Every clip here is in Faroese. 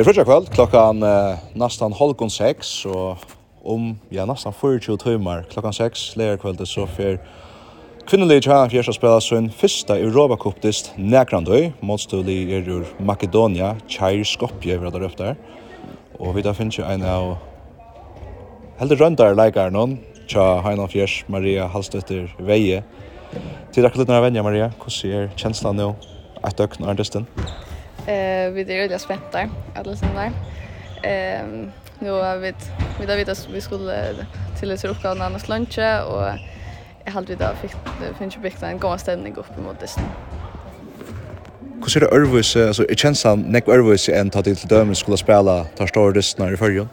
Det er første kveld, klokkan uh, nesten halvgånd seks, og om, ja, nesten 24 timer, klokkan seks, leir kveldet, så fyr kvinnelige tja fjersta spela sin fyrsta Europa Cup-dist Negrandøy, motståelig er ur Makedonia, Kjair Skopje, vi radar opp der, og vi da finnes jo en av heldig røndar leikar noen, tja Heina Fjers, Maria Hallstøtter Veie. Tid akkurat når jeg venner, Maria, hvordan er kjenslan nå? Et døgn, Arndestin? Ja. Eh vi det är ju spänt där alla som där. Ehm nu har vi vi där vet att vi skulle till ett uppgång annars lunch och jag hade vi där fick finns ju bättre en god stämning upp emot det. Hur ser det örvus alltså i känslan neck örvus än ta till dömen skulle spela tar stora när i förjon.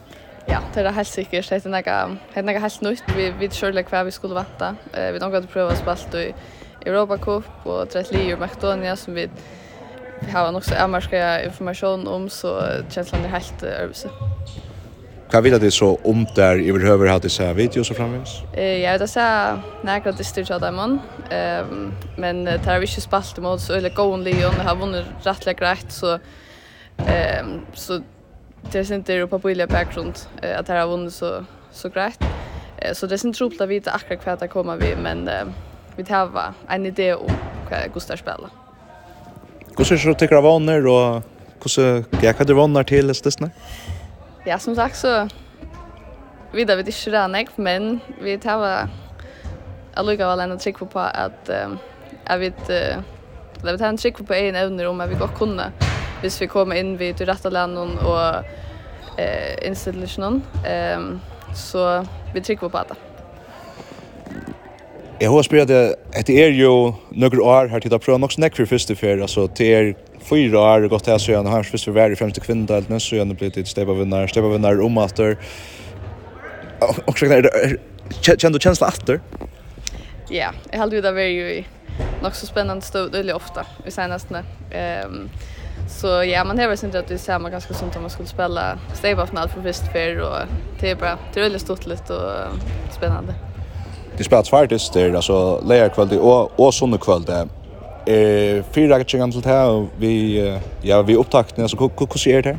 Ja, det är helt säkert. Det är några det är några helt nytt. Vi vi körde kvar vi skulle vänta. Eh vi någon gång att prova spalt i Europa Cup och tre och Macedonia som vi har nog så avmarska information om så känslan är helt överse. Kan vi det så om där i behöver hade så här video så framvis? Eh ja, det så några det styrt av dem. Ehm men det har vi ju spalt emot så eller Goan Leon har vunnit rättligt grejt så ehm så det är inte Europa på Ilja background att det har vunnit så så grejt. Eh så det är inte troligt att vita akkurat kvar att komma vi men vi tar en idé om hur Gustav spelar. Hvordan er det tykker av vanner, og hvordan gikk du vanner til stedene? Ja, som sagt, så vidar vi ikke det jeg, men vi tar var allukka vel en trygg på at um, jeg vet uh, det vi tar en trygg på egen evner om at vi godt kunne hvis vi kommer inn vid til rette landene og uh, institusjonen um, så vi trykker på det. Jeg har spørt at det er jo noen år her til å prøve nok snakk for første ferie, altså det er fyra år gått til, så jeg har første vær i fremste kvinnedeltene, så jeg har blitt et stebavinnar, stebavinnar om at det Og så er kjenner du kjensla atter? Ja, jeg har det vært jo i nok så spennende støv veldig ofta i senestene. Um, så ja, man har inte att det ser man ganska som om man skulle spela stave off för först för och det är bra. Det är väldigt stort lite och spännande de spelar två artister alltså lejer kväll och och såna kväll det eh fyra gånger till här vi ja vi upptakten alltså hur hur ser det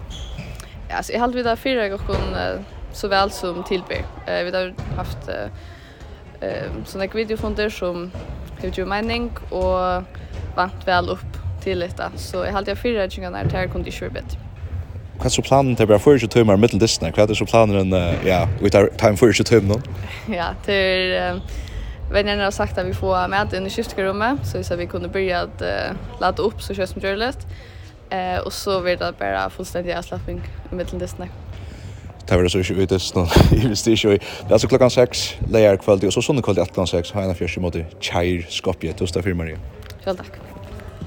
Ja, så jag hade vi där fyra gånger så väl som tillbe. Eh vi har haft eh såna videofonder som hur ju mening och vant väl upp till detta så jag hade jag fyra gånger där kunde ju bättre. Hva er så planen til bare 40 timer mittel distene? Hva er så planen ja, ut av time 40 timer nå? Ja, til vännerna har sagt att vi får med in i skiftsrummet så så vi kunde börja att uh, ladda upp så körs som görligt. Eh och så blir det bara fullständig avslappning i mitten dessna. Det var så sjukt det så I visste ju. Det är så klockan 6 lägger kväll och så sån kväll 18 6 har en fjärde mot Chair Skopje tusen torsdag för Maria. Själv tack.